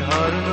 harun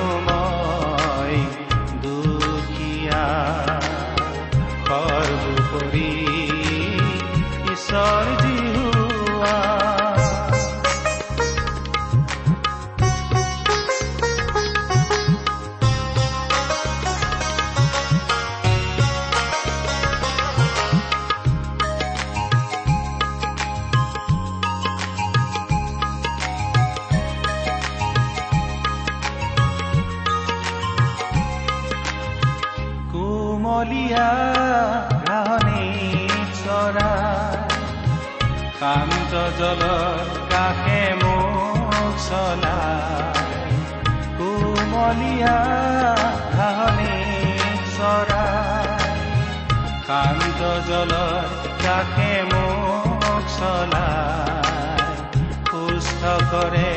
মোক চলাই সুস্থ কৰে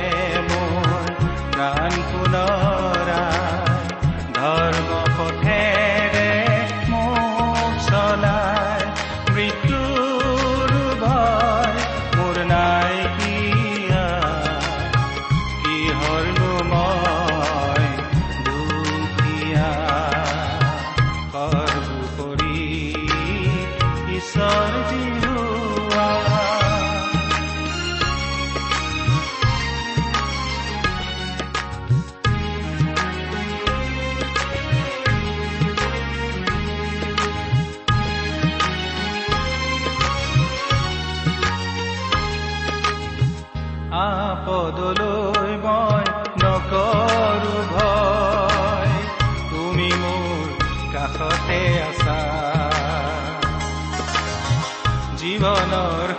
জীৱনৰ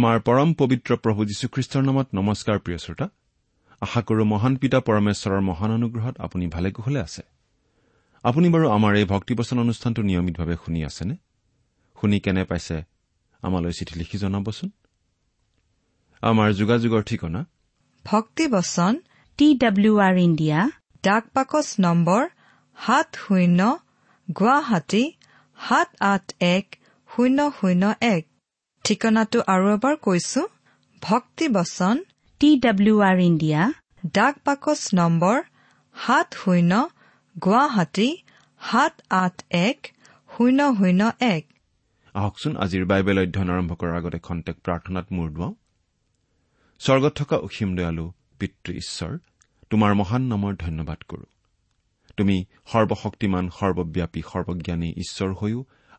আমাৰ পৰম পবিত্ৰ প্ৰভু যীশুখ্ৰীষ্টৰ নামত নমস্কাৰ প্ৰিয় শ্ৰোতা। আশা কৰো মহান পিতা পৰমেশ্বৰৰ মহান অনুগ্ৰহত আপুনি ভালে কুশলে আছে। আপুনি বাৰু আমাৰ এই ভক্তিবচন অনুষ্ঠানটো নিয়মিতভাৱে শুনি আছেনে? শুনি কেনে পাইছে আমালৈ চিঠি লিখি জনাবচোন। আমাৰ যোগাযোগৰ ঠিকনা? ভক্তিবচন টি ডাব্লিউ আৰ ইণ্ডিয়া ডাক বাকচ নম্বৰ সাত শূন্য গুৱাহাটী সাত আঠ এক শূন্য শূন্য এক। ঠিকনাটো আৰু এবাৰ কৈছো ভক্তিবচন টি ডাব্লিউ আৰ ইণ্ডিয়া ডাক বাকচ নম্বৰ সাত শূন্য গুৱাহাটী সাত আঠ এক শূন্য শূন্য এক। আহকচোন আজিৰ বাইবেল অধ্যয়ন আৰম্ভ কৰাৰ আগতে খন্তেক প্ৰাৰ্থনাত মূৰ দুৱাওঁ। স্বৰ্গত থকা অসীম দয়ালু পিতৃ ঈশ্বৰ তোমাৰ মহান নামৰ ধন্যবাদ কৰো। তুমি সৰ্বশক্তিমান সৰ্বব্যাপী সৰ্বজ্ঞানী ঈশ্বৰ হৈও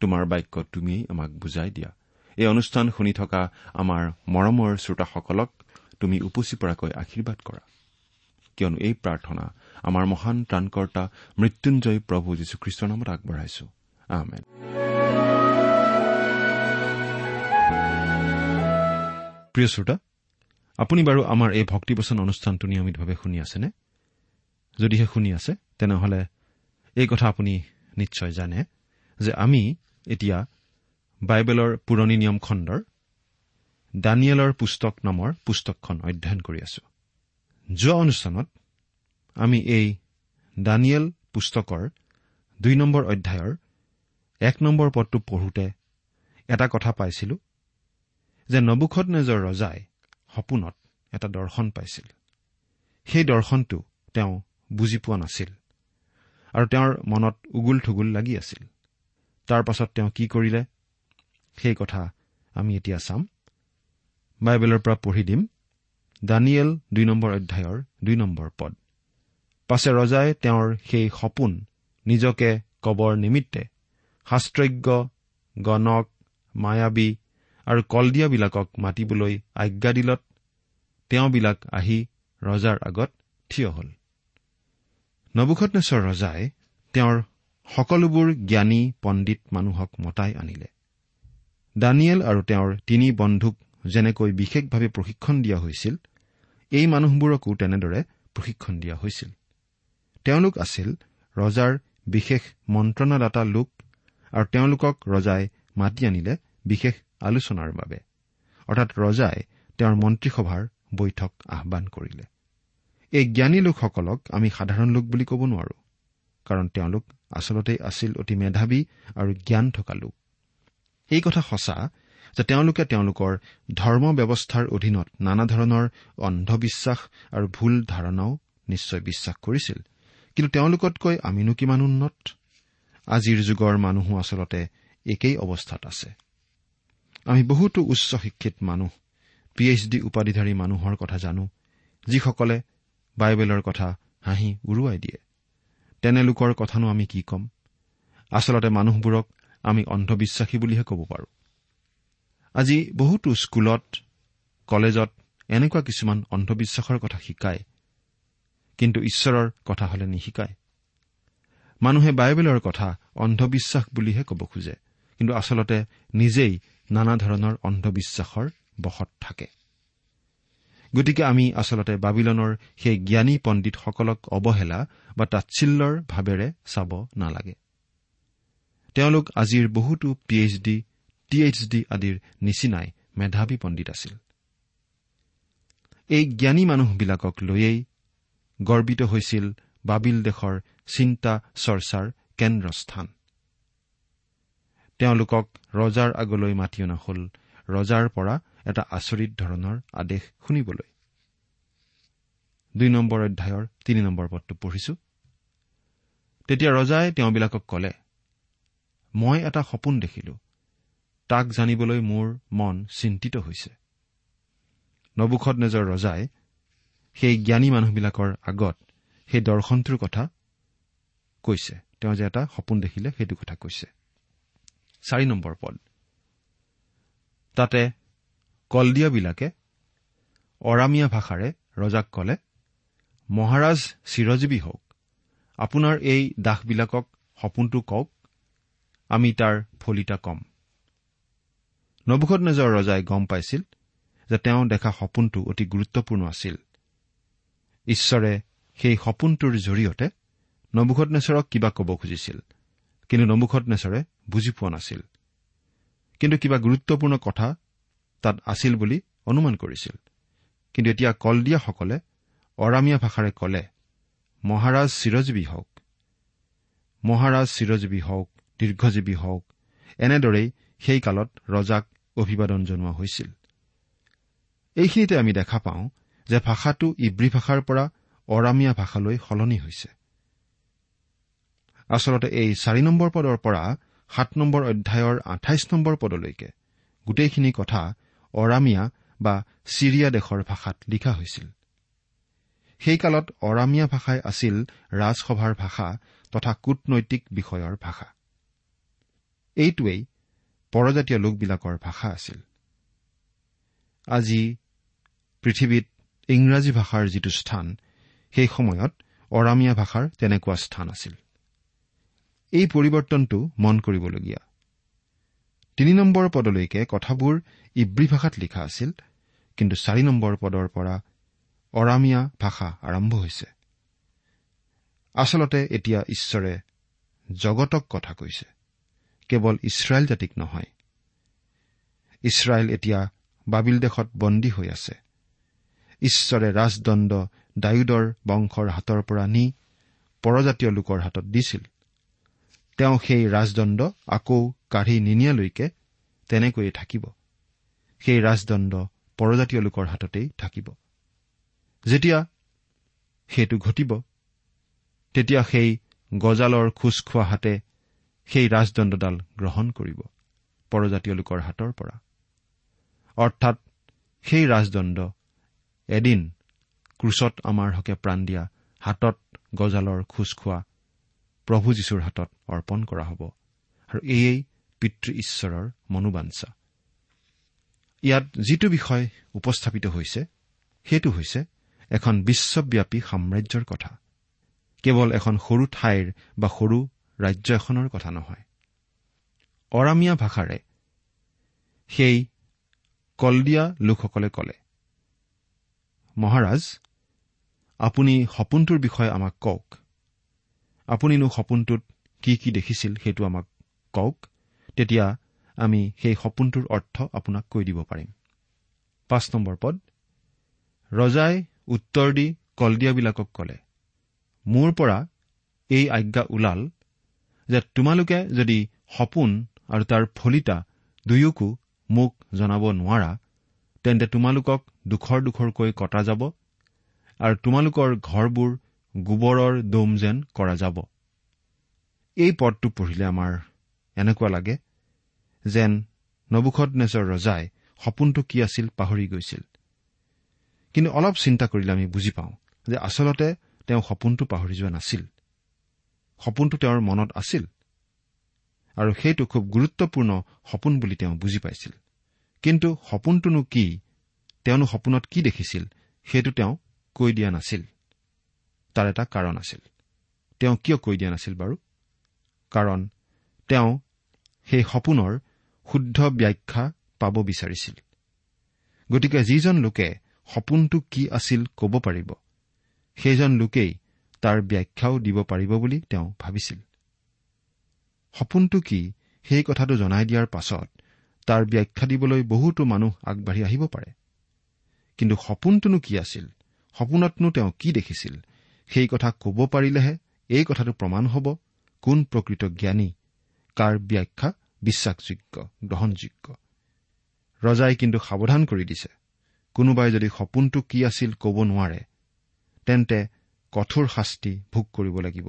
তোমাৰ বাক্য তুমিয়েই আমাক বুজাই দিয়া। এই অনুষ্ঠান শুনি থকা আমাৰ মৰমৰ শ্ৰোতাসকলক তুমি উপচি পৰাকৈ আশীৰ্বাদ কৰা। কিয়নো এই প্ৰাৰ্থনা আমাৰ মহান ত্ৰাণকৰ্তা মৃত্যুঞ্জয় প্ৰভু যীশুখ্ৰীষ্টৰ নামত আগবঢ়াইছো। প্ৰিয় শ্ৰোতা আপুনি বাৰু আমাৰ এই ভক্তিবচন অনুষ্ঠানটো নিয়মিতভাৱে শুনি আছেনে? যদিহে শুনি আছে তেনেহলে এই কথা আপুনি নিশ্চয় জানে। যে আমি এতিয়া বাইবেলৰ পুৰণি নিয়ম খণ্ডৰ দানিয়েলৰ পুস্তক নামৰ পুস্তকখন অধ্যয়ন কৰি আছো। যোৱা অনুষ্ঠানত আমি এই দানিয়েল পুস্তকৰ দুই নম্বৰ অধ্যায়ৰ এক নম্বৰ পদটো পঢ়োতে এটা কথা পাইছিলো যে নবুখত নেজৰ ৰজাই সপোনত এটা দৰ্শন পাইছিল। সেই দৰ্শনটো তেওঁ বুজি পোৱা নাছিল আৰু তেওঁৰ মনত উগুল থুগুল লাগি আছিল। তাৰ পাছত তেওঁ কি কৰিলে? সেই কথা আমি এতিয়া চাম। বাইবেলৰ পৰা পঢ়ি দিম। দানিয়েল দুই নম্বৰ অধ্যায়ৰ দুই নম্বৰ পদ। পাছে ৰজাই তেওঁৰ সেই সপোন নিজকে কবৰ নিমিত্তে শাস্ত্ৰজ্ঞ গণক মায়াবী আৰু কলদিয়াবিলাকক মাতিবলৈ আজ্ঞা দিলত তেওঁবিলাক আহি ৰজাৰ আগত থিয় হ'ল। নবুখতনেশ্বৰ ৰজাই তেওঁৰ সকলোবোৰ জ্ঞানী পণ্ডিত মানুহক মতাই আনিলে। দানিয়েল আৰু তেওঁৰ তিনি বন্ধুক যেনেকৈ বিশেষভাৱে প্ৰশিক্ষণ দিয়া হৈছিল এই মানুহবোৰকো তেনেদৰে প্ৰশিক্ষণ দিয়া হৈছিল। তেওঁলোক আছিল ৰজাৰ বিশেষ মন্ত্ৰণাদাতা লোক আৰু তেওঁলোকক ৰজাই মাতি আনিলে বিশেষ আলোচনাৰ বাবে। অৰ্থাৎ ৰজাই তেওঁৰ মন্ত্ৰীসভাৰ বৈঠক আহান কৰিলে। এই জ্ঞানী লোকসকলক আমি সাধাৰণ লোক বুলি ক'ব নোৱাৰো কাৰণ তেওঁলোক আচলতে আছিল অতি মেধাৱী আৰু জ্ঞান থকা লোক। এই কথা সঁচা যে তেওঁলোকে তেওঁলোকৰ ধৰ্ম ব্যৱস্থাৰ অধীনত নানা ধৰণৰ অন্ধবিশ্বাস আৰু ভুল ধাৰণাও নিশ্চয় বিশ্বাস কৰিছিল। কিন্তু তেওঁলোকতকৈ আমিনো কিমান উন্নত? আজিৰ যুগৰ মানুহো আচলতে একেই অৱস্থাত আছে। আমি বহুতো উচ্চ শিক্ষিত মানুহ পি এইচ ডি উপাধিধাৰী মানুহৰ কথা জানো যিসকলে বাইবেলৰ কথা হাঁহি উৰুৱাই দিয়ে। তেনে লোকৰ কথানো আমি কি ক'ম? আচলতে মানুহবোৰক আমি অন্ধবিশ্বাসী বুলিহে ক'ব পাৰোঁ। আজি বহুতো স্কুলত কলেজত এনেকুৱা কিছুমান অন্ধবিশ্বাসৰ কথা শিকায় কিন্তু ঈশ্বৰৰ কথা হলে নিশিকায়। মানুহে বাইবেলৰ কথা অন্ধবিশ্বাস বুলিহে ক'ব খোজে কিন্তু আচলতে নিজেই নানা ধৰণৰ অন্ধবিশ্বাসৰ বশত থাকে। গতিকে আমি আচলতে বাবিলনৰ সেই জ্ঞানী পণ্ডিতসকলক অৱহেলা বা তাচ্ছিল্যৰ ভাৱেৰে চাব নালাগে। তেওঁলোক আজিৰ বহুতো P H D T H D আদিৰ নিচিনাই মেধাৱী পণ্ডিত আছিল। এই জ্ঞানী মানুহবিলাকক লৈয়েই গৰ্বিত হৈছিল বাবিল দেশৰ চিন্তা চৰ্চাৰ কেন্দ্ৰস্থান। তেওঁলোকক ৰজাৰ আগলৈ মাতি অনা হল। ৰজাৰ পৰা এটা আচৰিত ধৰণৰ আদেশ শুনিবলৈ। দুই নম্বৰ অধ্যায়ৰ তিনি নম্বৰ পদটো পঢ়িছো। তেতিয়া ৰজাই তেওঁবিলাকক কলে মই এটা সপোন দেখিলো। তাক জানিবলৈ মোৰ মন চিন্তিত হৈছে। নবুখত নেজৰ ৰজাই সেই জ্ঞানী মানুহবিলাকৰ আগত সেই দৰ্শনটোৰ কথা কৈছে। তেওঁ যে এটা সপোন দেখিলে সেইটো কথা কৈছে। চাৰি নম্বৰ পদ। তাতে কলদিয়াবিলাকে অৰামীয়া ভাষাৰে ৰজাক কলে মহাৰাজ চিৰজীৱী হওক আপোনাৰ এই দাসবিলাকক সপোনটো কওক আমি তাৰ ফলিতা কম নবুখত নেজৰ ৰজাই গম পাইছিল যে তেওঁ দেখা সপোনটো অতি গুৰুত্বপূৰ্ণ আছিল। ঈশ্বৰে সেই সপোনটোৰ জৰিয়তে নবুখত নেচৰক কিবা ক'ব খুজিছিল কিন্তু নবুখত নেচৰে বুজি পোৱা নাছিল। কিন্তু কিবা গুৰুত্বপূৰ্ণ কথা তাত আছিল বুলি অনুমান কৰিছিল। কিন্তু এতিয়া কলদিয়াসকলে অৰামীয়া ভাষাৰে কলে মহাৰাজ চিৰজীৱী হওক মহাৰাজ চিৰজীৱী হওক দীৰ্ঘজীৱী হওক এনেদৰেই সেই কালত ৰজাক অভিবাদন জনোৱা হৈছিল। এইখিনিতে আমি দেখা পাওঁ যে ভাষাটো ইব্ৰী ভাষাৰ পৰা অৰামীয়া ভাষালৈ সলনি হৈছে। আচলতে এই চাৰি নম্বৰ পদৰ পৰা সাত নম্বৰ অধ্যায়ৰ আঠাইছ নম্বৰ পদলৈকে গোটেইখিনি কথা অৰামীয়া বা ছিৰিয়া দেশৰ ভাষাত লিখা হৈছিল। সেই কালত অৰামীয়া ভাষাই আছিল ৰাজসভাৰ ভাষা তথা কূটনৈতিক বিষয়ৰ ভাষা। এইটোৱেই পৰজাতীয় লোকবিলাকৰ ভাষা আছিল। আজি পৃথিৱীত ইংৰাজী ভাষাৰ যিটো স্থান সেই সময়ত অৰামীয়া ভাষাৰ তেনেকুৱা স্থান আছিল। এই পৰিৱৰ্তনটো মন কৰিবলগীয়া। তিনি নম্বৰ পদলৈকে কথাবোৰ ইব্ৰী ভাষাত লিখা আছিল কিন্তু চাৰি নম্বৰ পদৰ পৰা অৰামীয়া ভাষা আৰম্ভ হৈছে। আচলতে এতিয়া ঈশ্বৰে জগতক কথা কৈছে কেৱল ইছৰাইল জাতিক নহয়। ইছৰাইল এতিয়া বাবিল দেশত বন্দী হৈ আছে। ঈশ্বৰে ৰাজদণ্ড ডায়ুদৰ বংশৰ হাতৰ পৰা নি পৰজাতীয় লোকৰ হাতত দিছিল। তেওঁ সেই ৰাজদণ্ড আকৌ কাঢ়ি নিনিয়ালৈকে তেনেকৈয়ে থাকিব। সেই ৰাজদণ্ড পৰজাতীয় লোকৰ হাততেই থাকিব। যেতিয়া সেইটো ঘটিব তেতিয়া সেই গজালৰ খোজ খোৱা হাতে সেই ৰাজদণ্ডডাল গ্ৰহণ কৰিব পৰজাতীয় লোকৰ হাতৰ পৰা। অৰ্থাৎ সেই ৰাজদণ্ড এদিন ক্ৰুচত আমাৰ হকে প্ৰাণ দিয়া হাতত গজালৰ খোজ খোৱা প্ৰভু যীশুৰ হাতত অৰ্পণ কৰা হ'ব। আৰু এয়েই পিতৃ ঈশ্বৰৰ মনোবাঞ্ছা। ইয়াত যিটো বিষয় উপস্থাপিত হৈছে সেইটো হৈছে এখন বিশ্বব্যাপী সাম্ৰাজ্যৰ কথা। কেৱল এখন সৰু ঠাইৰ বা সৰু ৰাজ্য এখনৰ কথা নহয়। অৰামীয়া ভাষাৰে সেই কলদিয়া লোকসকলে কলে মহাৰাজ আপুনি সপোনটোৰ বিষয়ে আমাক কওক। আপুনিনো সপোনটোত কি কি দেখিছিল সেইটো আমাক কওক তেতিয়া আমি সেই সপোনটোৰ অৰ্থ আপোনাক কৈ দিব পাৰিম। পাঁচ নম্বৰ পদ ৰজাই উত্তৰ দি কলদিয়াবিলাকক কলে মোৰ পৰা এই আজ্ঞা ওলাল যে তোমালোকে যদি সপোন আৰু তাৰ ফলিতা দুয়োকো মোক জনাব নোৱাৰা তেন্তে তোমালোকক দুখৰ দুখৰকৈ কটা যাব আৰু তোমালোকৰ ঘৰবোৰ গোবৰৰ দম যেন কৰা যাব। এই পদটো পঢ়িলে আমাৰ এনেকুৱা লাগে যেন নবুখত নেজৰ ৰজাই সপোনটো কি আছিল পাহৰি গৈছিল। কিন্তু অলপ চিন্তা কৰিলে আমি বুজি পাওঁ যে আচলতে তেওঁ সপোনটো পাহৰি যোৱা নাছিল। সপোনটো তেওঁৰ মনত আছিল আৰু সেইটো খুব গুৰুত্বপূৰ্ণ সপোন বুলি তেওঁ বুজি পাইছিল। কিন্তু সপোনটোনো কি তেওঁনো সপোনত কি দেখিছিল সেইটো তেওঁ কৈ দিয়া নাছিল। তাৰ এটা কাৰণ আছিল। তেওঁ কিয় কৈ দিয়া নাছিল বাৰু? কাৰণ তেওঁ সেই সপোনৰ শুদ্ধ ব্যাখ্যা পাব বিচাৰিছিল। গতিকে যিজন লোকে সপোনটো কি আছিল ক'ব পাৰিব সেইজন লোকেই তাৰ ব্যাখ্যাও দিব পাৰিব বুলি তেওঁ ভাবিছিল। সপোনটো কি সেই কথাটো জনাই দিয়াৰ পাছত তাৰ ব্যাখ্যা দিবলৈ বহুতো মানুহ আগবাঢ়ি আহিব পাৰে। কিন্তু সপোনটোনো কি আছিল? সপোনতনো তেওঁ কি দেখিছিল? সেই কথা ক'ব পাৰিলেহে এই কথাটো প্ৰমাণ হ'ব কোন প্ৰকৃত জ্ঞানী কাৰ ব্যাখ্যা বিশ্বাসযোগ্য গ্ৰহণযোগ্য। ৰজাই কিন্তু সাৱধান কৰি দিছে। কোনোবাই যদি সপোনটো কি আছিল ক'ব নোৱাৰে তেন্তে কঠোৰ শাস্তি ভোগ কৰিব লাগিব।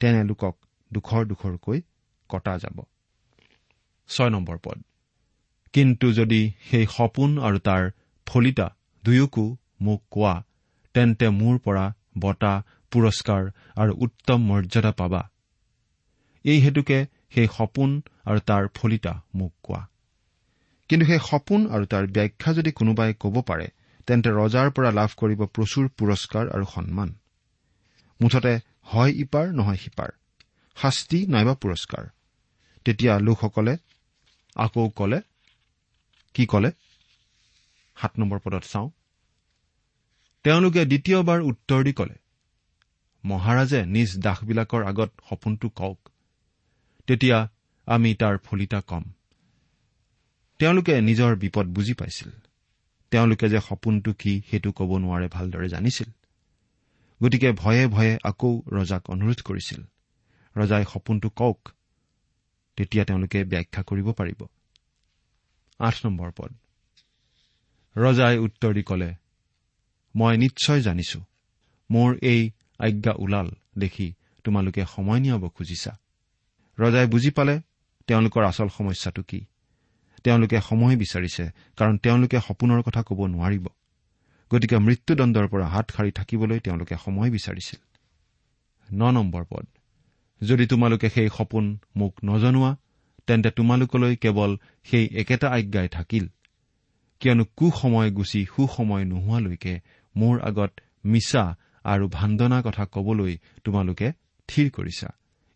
তেনে লোকক দুখৰ দুখৰকৈ কটা যাব। ছয় নম্বৰ পদ। কিন্তু যদি সেই সপোন আৰু তাৰ ফলিতা দুয়োকো মোক কোৱা তেন্তে মোৰ পৰা বঁটা পুৰস্কাৰ আৰু উত্তম মৰ্যাদা পাবা। এই হেতুকে সেই সপোন আৰু তাৰ ফলিতা মোক কোৱা। কিন্তু সেই সপোন আৰু তাৰ ব্যাখ্যা যদি কোনোবাই ক'ব পাৰে তেন্তে ৰজাৰ পৰা লাভ কৰিব প্ৰচুৰ পুৰস্কাৰ আৰু সন্মান। মুঠতে হয় ইপাৰ নহয় সিপাৰ। শাস্তি নাইবা পুৰস্কাৰ। তেতিয়া লোকসকলে আকৌ কলে কি কলে? সাত নম্বৰ পদত চাওঁ। তেওঁলোকে দ্বিতীয়বাৰ উত্তৰ দি কলে মহাৰাজে নিজ দাসবিলাকৰ আগত সপোনটো কওক। তেতিয়া আমি তাৰ ফলিতা কম। তেওঁলোকে নিজৰ বিপদ বুজি পাইছিল। তেওঁলোকে যে সপোনটো কি সেইটো ক'ব নোৱাৰে ভালদৰে জানিছিল। গতিকে ভয়ে ভয়ে আকৌ ৰজাক অনুৰোধ কৰিছিল ৰজাই সপোনটো কওক তেতিয়া তেওঁলোকে ব্যাখ্যা কৰিব পাৰিব। ৰজাই উত্তৰ দি কলে মই নিশ্চয় জানিছো। মোৰ এই আজ্ঞা ওলাল দেখি তোমালোকে সময় নিয়াব খুজিছা। ৰজাই বুজি পালে তেওঁলোকৰ আচল সমস্যাটো কি? তেওঁলোকে সময় বিচাৰিছে কাৰণ তেওঁলোকে সপোনৰ কথা ক'ব নোৱাৰিব। গতিকে মৃত্যুদণ্ডৰ পৰা হাত সাৰি থাকিবলৈ তেওঁলোকে সময় বিচাৰিছিল। ন নম্বৰ পদ। যদি তোমালোকে সেই সপোন মোক নজনোৱা তেন্তে তোমালোকলৈ কেৱল সেই একেটা আজ্ঞাই থাকিল। কিয়নো কুসময় গুচি সুসময় নোহোৱালৈকে মোৰ আগত মিছা আৰু ভাণ্ডনা কথা কবলৈ তোমালোকে থিৰ কৰিছা।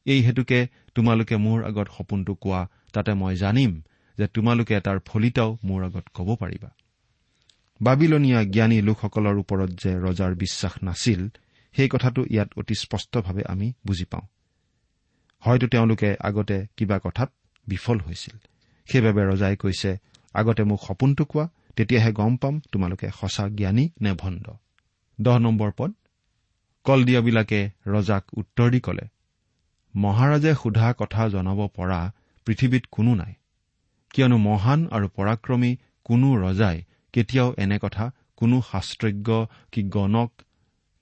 এই হেতুকে তোমালোকে মোৰ আগত সপোনটো কোৱা তাতে মই জানিম যে তোমালোকে তাৰ ফলিতাও মোৰ আগত ক'ব পাৰিবা। বাবিলনীয়া জ্ঞানী লোকসকলৰ ওপৰত যে ৰজাৰ বিশ্বাস নাছিল সেই কথাটো ইয়াত অতি স্পষ্টভাৱে আমি বুজি পাওঁ। হয়তো তেওঁলোকে আগতে কিবা কথাত বিফল হৈছিল। সেইবাবে ৰজাই কৈছে আগতে মোক সপোনটো কোৱা তেতিয়াহে গম পাম তোমালোকে সঁচা জ্ঞানী নে ভণ্ড। দহ নম্বৰ পদ কলদিয়াবিলাকে ৰজাক উত্তৰ দি কলে মহাৰাজে সোধা কথা জনাব পৰা পৃথিৱীত কোনো নাই। কিয়নো মহান আৰু পৰাক্ৰমী কোনো ৰজাই কেতিয়াও এনে কথা কোনো শাস্ত্ৰজ্ঞ কি গণক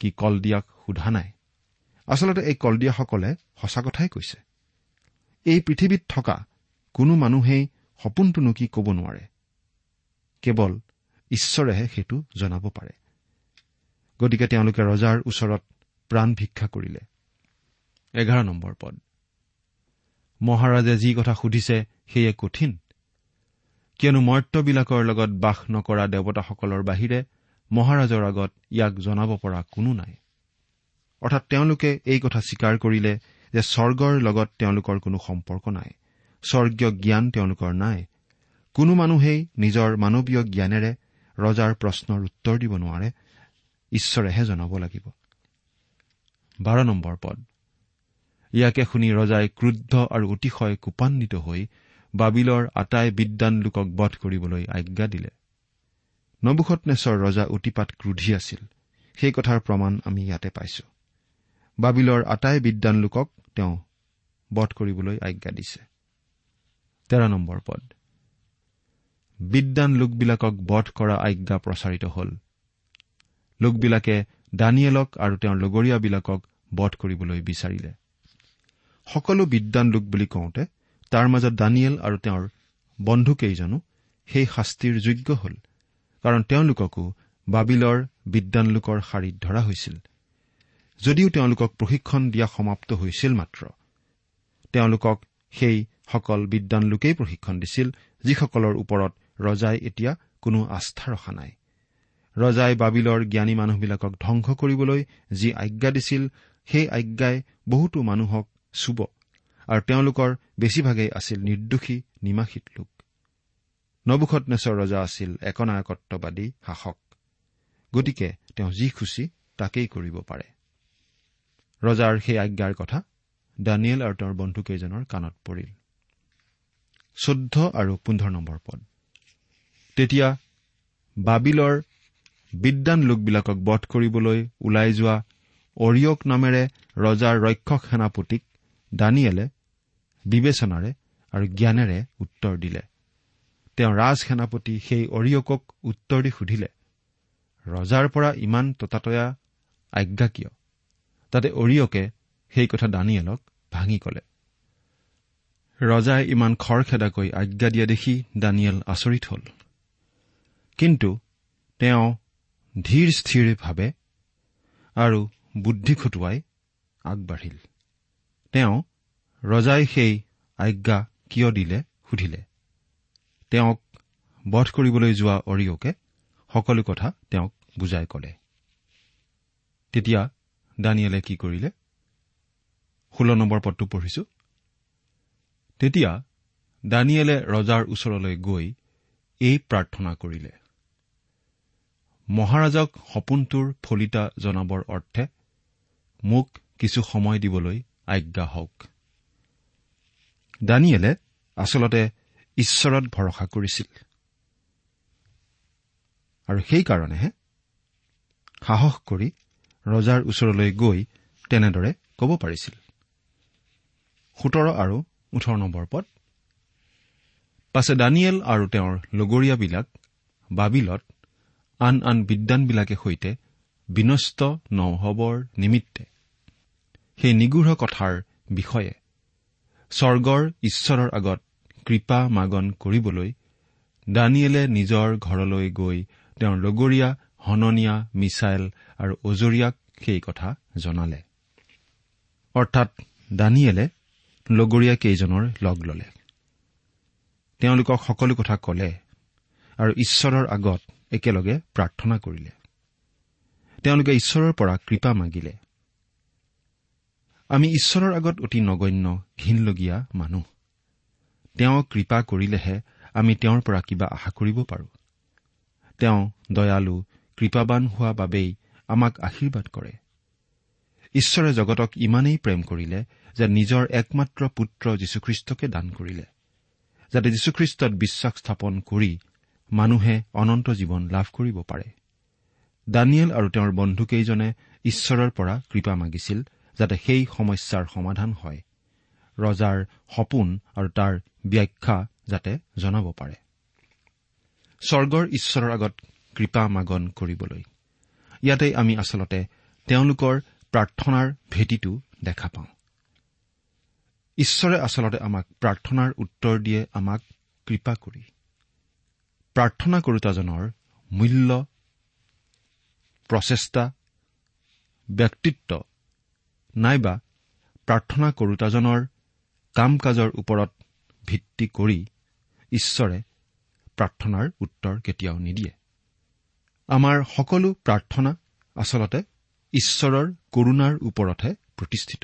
কি কলদিয়াক সোধা নাই। আচলতে এই কলদিয়াসকলে সঁচা কথাই কৈছে। এই পৃথিৱীত থকা কোনো মানুহেই সপোনটোনো কি ক'ব নোৱাৰে। কেৱল ঈশ্বৰেহে সেইটো জনাব পাৰে। গতিকে তেওঁলোকে ৰজাৰ ওচৰত প্ৰাণ ভিক্ষা কৰিলে। এঘাৰ নম্বৰ পদ। মহাৰাজে যি কথা সুধিছে সেয়ে কঠিন। কিয়নো মৰ্ত্যবিলাকৰ লগত বাস নকৰা দেৱতাসকলৰ বাহিৰে মহাৰাজৰ আগত ইয়াক জনাব পৰা কোনো নাই। অৰ্থাৎ তেওঁলোকে এই কথা স্বীকাৰ কৰিলে যে স্বৰ্গৰ লগত তেওঁলোকৰ কোনো সম্পৰ্ক নাই। স্বৰ্গীয় জ্ঞান তেওঁলোকৰ নাই। কোনো মানুহেই নিজৰ মানৱীয় জ্ঞানেৰে ৰজাৰ প্ৰশ্নৰ উত্তৰ দিব নোৱাৰে ঈশ্বৰেহে জনাব লাগিব। বাৰ নম্বৰ পদ। ইয়াকে শুনি ৰজাই ক্ৰুদ্ধ আৰু অতিশয় কোপান্বিত হৈ বাবিলৰ আটাই বিদ্বান লোকক বধ কৰিবলৈ আজ্ঞা দিলে। নবুখতনেশ্বৰ ৰজা অতিপাত ক্ৰোধী আছিল। সেই কথাৰ প্ৰমাণ আমি ইয়াতে পাইছো। বাবিলৰ আটাই বিদ্বান লোকক তেওঁ বধ কৰিবলৈ আজ্ঞা দিছে। তেৰ নম্বৰ পদ। বিদ্বান লোকবিলাকক বধ কৰা আজ্ঞা প্ৰচাৰিত হল। লোকবিলাকে দানিয়েলক আৰু তেওঁৰ লগৰীয়াবিলাকক বধ কৰিবলৈ বিচাৰিলে। সকলো বিদ্বান লোক বুলি কওঁতে তাৰ মাজত দানিয়েল আৰু তেওঁৰ বন্ধুকেইজনো সেই শাস্তিৰ যোগ্য হল কাৰণ তেওঁলোককো বাবিলৰ বিদ্বান লোকৰ শাৰীত ধৰা হৈছিল। যদিও তেওঁলোকক প্ৰশিক্ষণ দিয়া সমাপ্ত হৈছিল মাত্ৰ তেওঁলোকক সেই সকল বিদ্বান লোকেই প্ৰশিক্ষণ দিছিল যিসকলৰ ওপৰত ৰজাই এতিয়া কোনো আস্থা ৰখা নাই। ৰজাই বাবিলৰ জ্ঞানী মানুহবিলাকক ধ্বংস কৰিবলৈ যি আজ্ঞা দিছিল সেই আজ্ঞাই বহুতো মানুহক চুব আৰু তেওঁলোকৰ বেছিভাগেই আছিল নিৰ্দোষী নিমাসিত লোক। নবুখতনেশ্বৰ ৰজা আছিল একনায়কত্ববাদী শাসক। গতিকে তেওঁ যি খুচি তাকেই কৰিব পাৰে। ৰজাৰ সেই আজ্ঞাৰ কথা দানিয়েল আৰু তেওঁৰ বন্ধুকেইজনৰ কাণত পৰিল। চৈধ্য আৰু পোন্ধৰ নম্বৰ পদ। তেতিয়া বাবিলৰ বিদ্বান লোকবিলাকক বধ কৰিবলৈ ওলাই যোৱা অৰিয়ক নামেৰে ৰজাৰ ৰক্ষক সেনাপতিক দানিয়েলে বিবেচনাৰে আৰু জ্ঞানেৰে উত্তৰ দিলে। তেওঁ ৰাজ সেনাপতি সেই অৰিয়কক উত্তৰ দি সুধিলে ৰজাৰ পৰা ইমান ততাতয়া আজ্ঞা কিয়? তাতে অৰিয়কে সেই কথা দানিয়েলক ভাঙি কলে। ৰজাই ইমান খৰখেদাকৈ আজ্ঞা দিয়া দেখি দানিয়েল আচৰিত হল। কিন্তু তেওঁ ধীৰ স্থিৰভাৱে আৰু বুদ্ধি খটুৱাই আগবাঢ়িল। তেওঁ ৰজাই সেই আজ্ঞা কিয় দিলে সুধিলে। তেওঁক বধ কৰিবলৈ যোৱা অৰিয়কে সকলো কথা তেওঁক বুজাই কলে। তেতিয়া দানিয়েলে কি কৰিলে? ষোল্ল নম্বৰ পদটো পঢ়িছো। তেতিয়া দানিয়েলে ৰজাৰ ওচৰলৈ গৈ এই প্ৰাৰ্থনা কৰিলে। মহাৰাজক সপোনটোৰ ফলিতা জনাবৰ অৰ্থে মোক কিছু সময় দিবলৈ আজ্ঞা হওক। দানিয়েলে আচলতে ঈশ্বৰত ভৰসা কৰিছিল। আৰু সেইকাৰণেহে সাহস কৰি ৰজাৰ ওচৰলৈ গৈ তেনেদৰে ক'ব পাৰিছিল। সোতৰ আৰু ওঠৰ নম্বৰ পদ। পাছে দানিয়েল আৰু তেওঁৰ লগৰীয়াবিলাক বাবিলত আন আন বিদ্বানবিলাকে সৈতে বিনষ্ট নহবৰ নিমিত্তে। সেই নিগূঢ় কথাৰ বিষয়ে স্বৰ্গৰ ঈশ্বৰৰ আগত কৃপা মাগন কৰিবলৈ দানিয়েলে নিজৰ ঘৰলৈ গৈ তেওঁৰ লগৰীয়া হননীয়া মিছাইল আৰু অজৰীয়াক সেই কথা জনালে। অৰ্থাৎ দানিয়েলে লগৰীয়া কেইজনৰ লগ ললে। তেওঁলোকক সকলো কথা কলে আৰু ঈশ্বৰৰ আগত একেলগে প্ৰাৰ্থনা কৰিলে। তেওঁলোকে ঈশ্বৰৰ পৰা কৃপা মাগিলে। আমি ঈশ্বৰৰ আগত অতি নগণ্য ঘীনলগীয়া মানুহ। তেওঁ কৃপা কৰিলেহে আমি তেওঁৰ পৰা কিবা আশা কৰিব পাৰোঁ। তেওঁ দয়ালু কৃপাবান হোৱা বাবেই আমাক আশীৰ্বাদ কৰে। ঈশ্বৰে জগতক ইমানেই প্ৰেম কৰিলে যে নিজৰ একমাত্ৰ পুত্ৰ যীশুখ্ৰীষ্টকে দান কৰিলে যাতে যীশুখ্ৰীষ্টত বিশ্বাস স্থাপন কৰি মানুহে অনন্ত জীৱন লাভ কৰিব পাৰে। দানিয়েল আৰু তেওঁৰ বন্ধুকেইজনে ঈশ্বৰৰ পৰা কৃপা মাগিছিল যাতে সেই সমস্যাৰ সমাধান হয়। ৰজাৰ সপোন আৰু তাৰ ব্যাখ্যা যাতে জনাব পাৰে। স্বৰ্গৰ ঈশ্বৰৰ আগত কৃপা মাগন কৰিবলৈ। ইয়াতে আমি আচলতে তেওঁলোকৰ প্ৰাৰ্থনাৰ ভেটিটো দেখা পাওঁ। ঈশ্বৰে আচলতে আমাক প্ৰাৰ্থনাৰ উত্তৰ দিয়ে আমাক কৃপা কৰি। প্ৰাৰ্থনা কৰোতাজনৰ মূল্য প্ৰচেষ্টা ব্যক্তিত্ব নাইবা প্ৰাৰ্থনা কৰোতাজনৰ কাম কাজৰ ওপৰত ভিত্তি কৰি ঈশ্বৰে প্ৰাৰ্থনাৰ উত্তৰ কেতিয়াও নিদিয়ে। আমাৰ সকলো প্ৰাৰ্থনা আচলতে ঈশ্বৰৰ কৰুণাৰ ওপৰতহে প্ৰতিষ্ঠিত।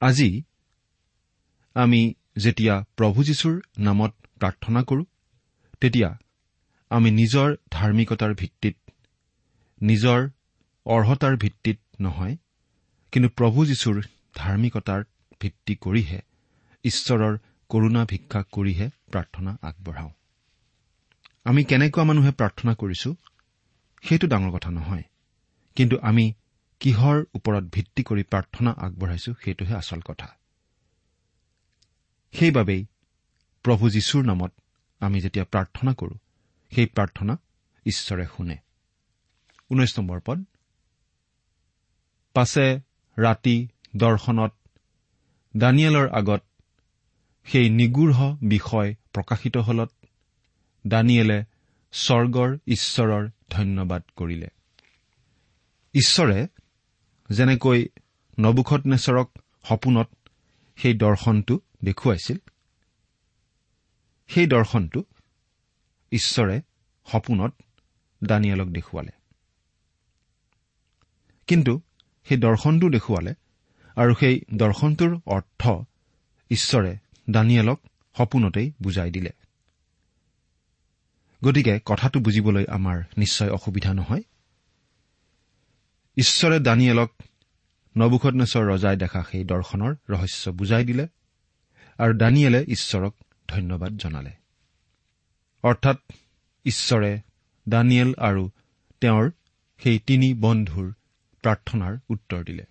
আজি আমি যেতিয়া প্ৰভু যীশুৰ নামত প্ৰাৰ্থনা কৰো তেতিয়া আমি নিজৰ ধাৰ্মিকতাৰ ভিত্তিত নিজৰ অৰ্হতাৰ ভিত্তিত নহয় কিন্তু প্ৰভু যীশুৰ ধাৰ্মিকতাৰ ভিত্তি কৰিহে ঈশ্বৰৰ কৰুণা ভিক্ষা কৰিহে প্ৰাৰ্থনা আগবঢ়াওঁ। আমি কেনেকুৱা মানুহে প্ৰাৰ্থনা কৰিছো সেইটো ডাঙৰ কথা নহয় কিন্তু আমি কিহৰ ওপৰত ভিত্তি কৰি প্ৰাৰ্থনা আগবঢ়াইছো সেইটোহে আচল কথা। সেইবাবেই প্ৰভু যীশুৰ নামত আমি যেতিয়া প্ৰাৰ্থনা কৰো সেই প্ৰাৰ্থনা ঈশ্বৰে শুনে। ঊনৈশ নম্বৰ পদ। পাছে ৰাতি দৰ্শনত দানিয়েলৰ আগত সেই নিগূঢ় বিষয় প্ৰকাশিত হলত দানিয়েলে স্বৰ্গৰ ঈশ্বৰৰ ধন্যবাদ কৰিলে। ঈশ্বৰে যেনেকৈ নবুখত নেচৰক সপোনত সেই দৰ্শনটো দেখুৱাইছিল সেই দৰ্শনটো ঈশ্বৰে সপোনত দানিয়েলক দেখুৱালে। কিন্তু সেই দৰ্শনটো দেখুৱালে আৰু সেই দৰ্শনটোৰ অৰ্থ ঈশ্বৰে দানিয়েলক সপোনতেই বুজাই দিলে। গতিকে কথাটো বুজিবলৈ আমাৰ নিশ্চয় অসুবিধা নহয়। ঈশ্বৰে দানিয়েলক নবুখনেশ্বৰ ৰজাই দেখা সেই দৰ্শনৰ ৰহস্য বুজাই দিলে আৰু দানিয়েলে ঈশ্বৰক ধন্যবাদ জনালে। অৰ্থাৎ ঈশ্বৰে দানিয়েল আৰু তেওঁৰ সেই তিনি বন্ধুৰ প্ৰাৰ্থনাৰ উত্তৰ দিলে।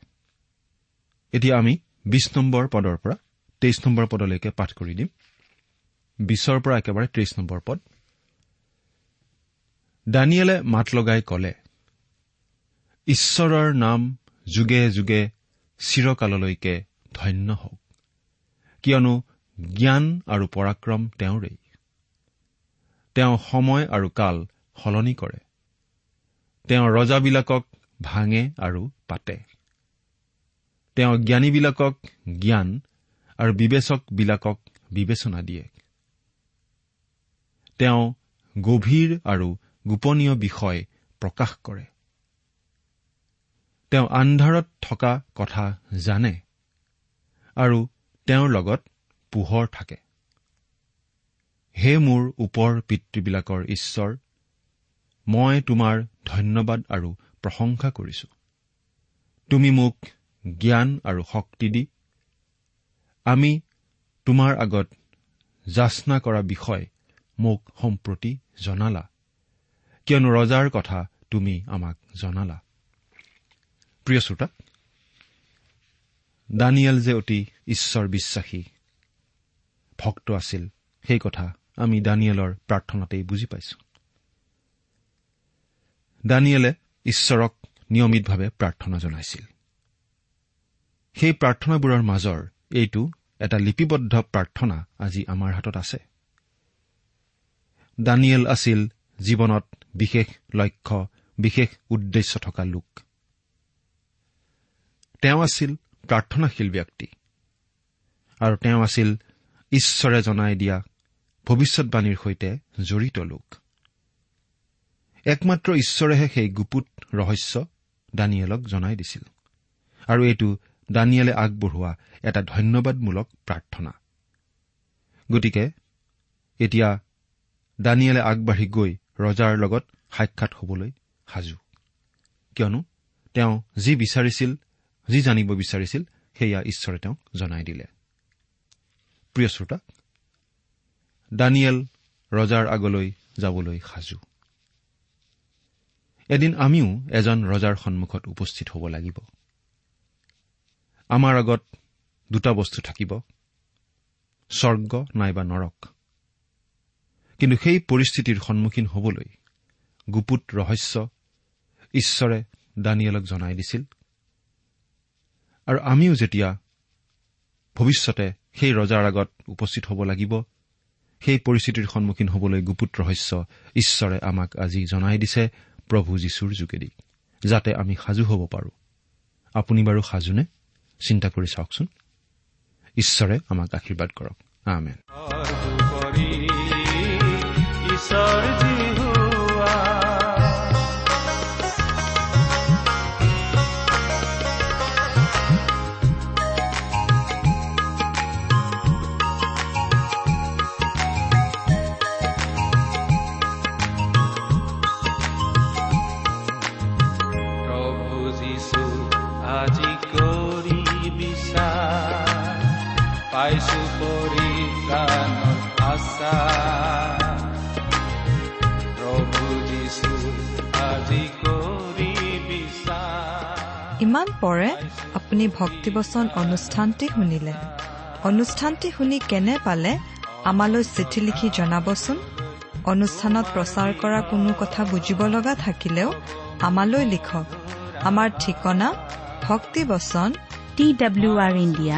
এতিয়া আমি বিশ নম্বৰ পদৰ পৰা তেইছ নম্বৰ পদলৈকে পাঠ কৰি দিম। বিছৰ পৰা একেবাৰে ত্ৰিশ নম্বৰ পদ। দানিয়েলে মাত লগাই কলে ঈশ্বৰৰ নাম যুগে যুগে চিৰকাললৈকে ধন্য হওক। কিয়নো জ্ঞান আৰু পৰাক্ৰম তেওঁৰেই। তেওঁ সময় আৰু কাল সলনি কৰে। তেওঁ ৰজাবিলাকক ভাঙে আৰু পাতে। তেওঁ জ্ঞানীবিলাকক জ্ঞান আৰু বিবেচকবিলাকক বিবেচনা দিয়ে। তেওঁ গভীৰ আৰু গোপনীয় বিষয় প্ৰকাশ কৰে। তেওঁ আন্ধাৰত থকা কথা জানে আৰু তেওঁৰ লগত পোহৰ থাকে। হে মোৰ ওপৰ পিতৃবিলাকৰ ঈশ্বৰ মই তোমাৰ ধন্যবাদ আৰু প্ৰশংসা কৰিছো। তুমি মোক জ্ঞান আৰু শক্তি দি আমি তোমাৰ আগত যাচনা কৰা বিষয় মোক সম্প্ৰতি জনালা। কিয়নো ৰজাৰ কথা তুমি আমাক জনালা। প্ৰিয় শ্ৰোতা দানিয়েল যে অতি ঈশ্বৰ বিশ্বাসী ভক্ত আছিল। সেই কথা আমি দানিয়েলৰ প্ৰাৰ্থনাতেই বুজি পাইছো। দানিয়েলে ঈশ্বৰক নিয়মিতভাৱে প্ৰাৰ্থনা জনাইছিল। সেই প্ৰাৰ্থনাবোৰৰ মাজৰ এইটো এটা লিপিবদ্ধ প্ৰাৰ্থনা আজি আমাৰ হাতত আছে। দানিয়েল আছিল জীৱনত বিশেষ লক্ষ্য বিশেষ উদ্দেশ্য থকা লোক। তেওঁ আছিল প্ৰাৰ্থনাশীল ব্যক্তি। আৰু তেওঁ আছিল ঈশ্বৰে জনাই দিয়া ভৱিষ্যৎবাণীৰ সৈতে জড়িত লোক। একমাত্ৰ ঈশ্বৰেহে সেই গুপুত ৰহস্য দানিয়েলক জনাই দিছিল। আৰু এইটো দানিয়েলে আগবঢ়োৱা এটা ধন্যবাদমূলক প্ৰাৰ্থনা। গতিকে এতিয়া দানিয়েলে আগবাঢ়ি গৈ ৰজাৰ লগত সাক্ষাৎ হবলৈ সাজু। কিয়নো তেওঁ যি বিচাৰিছিল যি জানিব বিচাৰিছিল সেয়া ঈশ্বৰে তেওঁক জনাই দিলে। প্ৰিয় শ্ৰোতা দানিয়েল ৰজাৰ আগলৈ যাবলৈ সাজু। এদিন আমিও এজন ৰজাৰ সন্মুখত উপস্থিত হ'ব লাগিব। আমাৰ আগত দুটা বস্তু থাকিব স্বৰ্গ নাইবা নৰক। কিন্তু সেই পৰিস্থিতিৰ সন্মুখীন হবলৈ গুপুত ৰহস্য ঈশ্বৰে দানিয়েলক জনাই দিছিল। আৰু আমিও যেতিয়া ভৱিষ্যতে সেই ৰজাৰ আগত উপস্থিত হ'ব লাগিব। সেই পৰিস্থিতিৰ সন্মুখীন হ'বলৈ গুপুত ৰহস্য ঈশ্বৰে আমাক আজি জনাই দিছে প্ৰভু যীশুৰ যোগেদি যাতে আমি সাজু হ'ব পাৰো। আপুনি বাৰু সাজুনে? চিন্তা কৰি চাওকচোন। ঈশ্বৰে আমাক আশীৰ্বাদ কৰক। আমেন। পৰিত্ৰাণৰ আশা প্ৰভু যীশু আজি কৰি ইমান পৰে আপুনি ভক্তিবচন অনুষ্ঠানটি শুনিলে। অনুষ্ঠানটি শুনি কেনে পালে আমালৈ চিঠি লিখি জনাবচোন? অনুষ্ঠানত প্ৰচাৰ কৰা কোনো কথা বুজিব লগা থাকিলেও আমালৈ লিখক। আমাৰ ঠিকনা ভক্তিবচন T W R India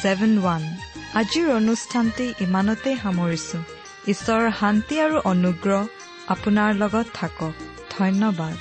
seven one আজিৰ অনুষ্ঠানটি ইমানতে সামৰিছো। ঈশ্বৰৰ শান্তি আৰু অনুগ্ৰহ আপোনাৰ লগত থাকক। ধন্যবাদ।